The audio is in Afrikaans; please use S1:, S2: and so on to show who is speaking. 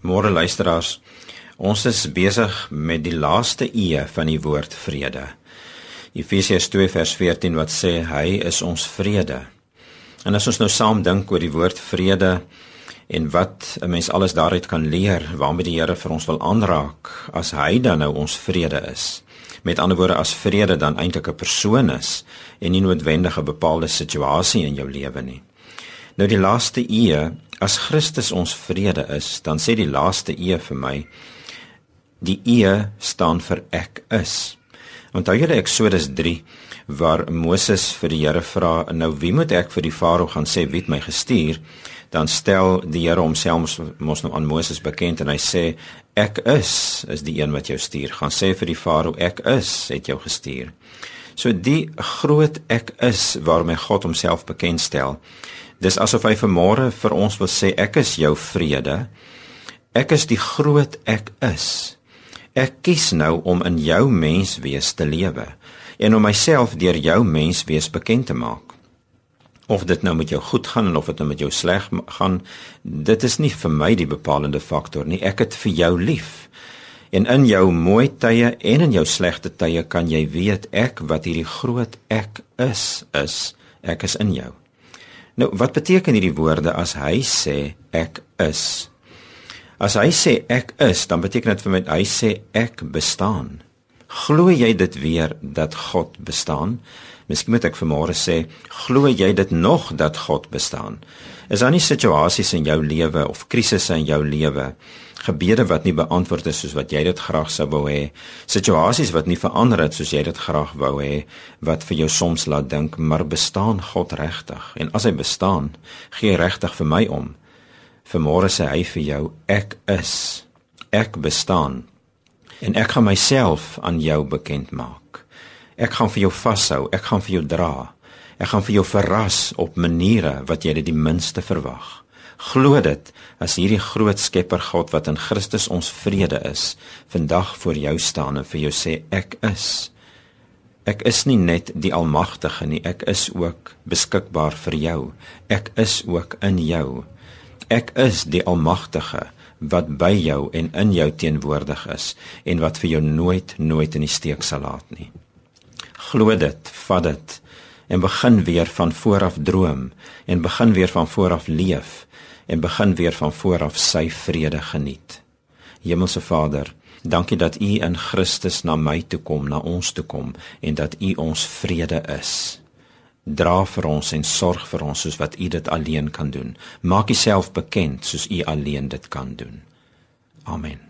S1: Môre luisteraars, ons is besig met die laaste e van die woord vrede. Efesiërs 2 vers 14 wat sê hy is ons vrede. En as ons nou saam dink oor die woord vrede en wat 'n mens alles daaruit kan leer waarmee die Here vir ons wil aanraak as hy dan nou ons vrede is. Met ander woorde as vrede dan eintlik 'n persoon is en nie noodwendig 'n bepaalde situasie in jou lewe nie. Nou die laaste e as Christus ons vrede is, dan sê die laaste E vir my die E staan vir ek is. Onthou julle Eksodus 3 waar Moses vir die Here vra, nou wie moet ek vir die Farao gaan sê wie het my gestuur? Dan stel die Here homself mos nou aan Moses bekend en hy sê ek is is die een wat jou stuur. Gaan sê vir die Farao ek is het jou gestuur. So die groot ek is waarmee God homself bekendstel Dis asof hy vanmôre vir ons wil sê ek is jou vrede. Ek is die groot ek is. Ek kies nou om in jou menswees te lewe en om myself deur jou menswees bekend te maak. Of dit nou met jou goed gaan of dit nou met jou sleg gaan, dit is nie vir my die bepalende faktor nie. Ek het vir jou lief. En in jou mooi tye en in jou slegte tye kan jy weet ek wat hierdie groot ek is is. Ek is in jou. Nou, wat beteken hierdie woorde as hy sê ek is? As hy sê ek is, dan beteken dit vir my hy sê ek bestaan. Glo jy dit weer dat God bestaan? Miskien moet ek vanmôre sê, glo jy dit nog dat God bestaan? Is daar nie situasies in jou lewe of krisisse in jou lewe gebede wat nie beantwoord is soos wat jy dit graag sou wou hê, situasies wat nie verander het soos jy dit graag wou hê, wat vir jou soms laat dink, maar bestaan God regtig? En as hy bestaan, gee regtig vir my om. Vanmôre sê hy vir jou, ek is, ek bestaan. En ek gaan myself aan jou bekend maak. Ek gaan vir jou vashou, ek gaan vir jou dra. Ek gaan vir jou verras op maniere wat jy dit die minste verwag. Glo dit as hierdie groot Skepper God wat in Christus ons vrede is, vandag voor jou staan en vir jou sê ek is. Ek is nie net die almagtige nie, ek is ook beskikbaar vir jou. Ek is ook in jou. Ek is die almagtige wat by jou en in jou teenwoordig is en wat vir jou nooit nooit in die steek sal laat nie. Glo dit, vat dit en begin weer van vooraf droom en begin weer van vooraf leef en begin weer van voor af sy vrede geniet. Hemelse Vader, dankie dat U in Christus na my toe kom, na ons toe kom en dat U ons vrede is. Dra vir ons en sorg vir ons soos wat U dit alleen kan doen. Maak Uself bekend soos U alleen dit kan doen. Amen.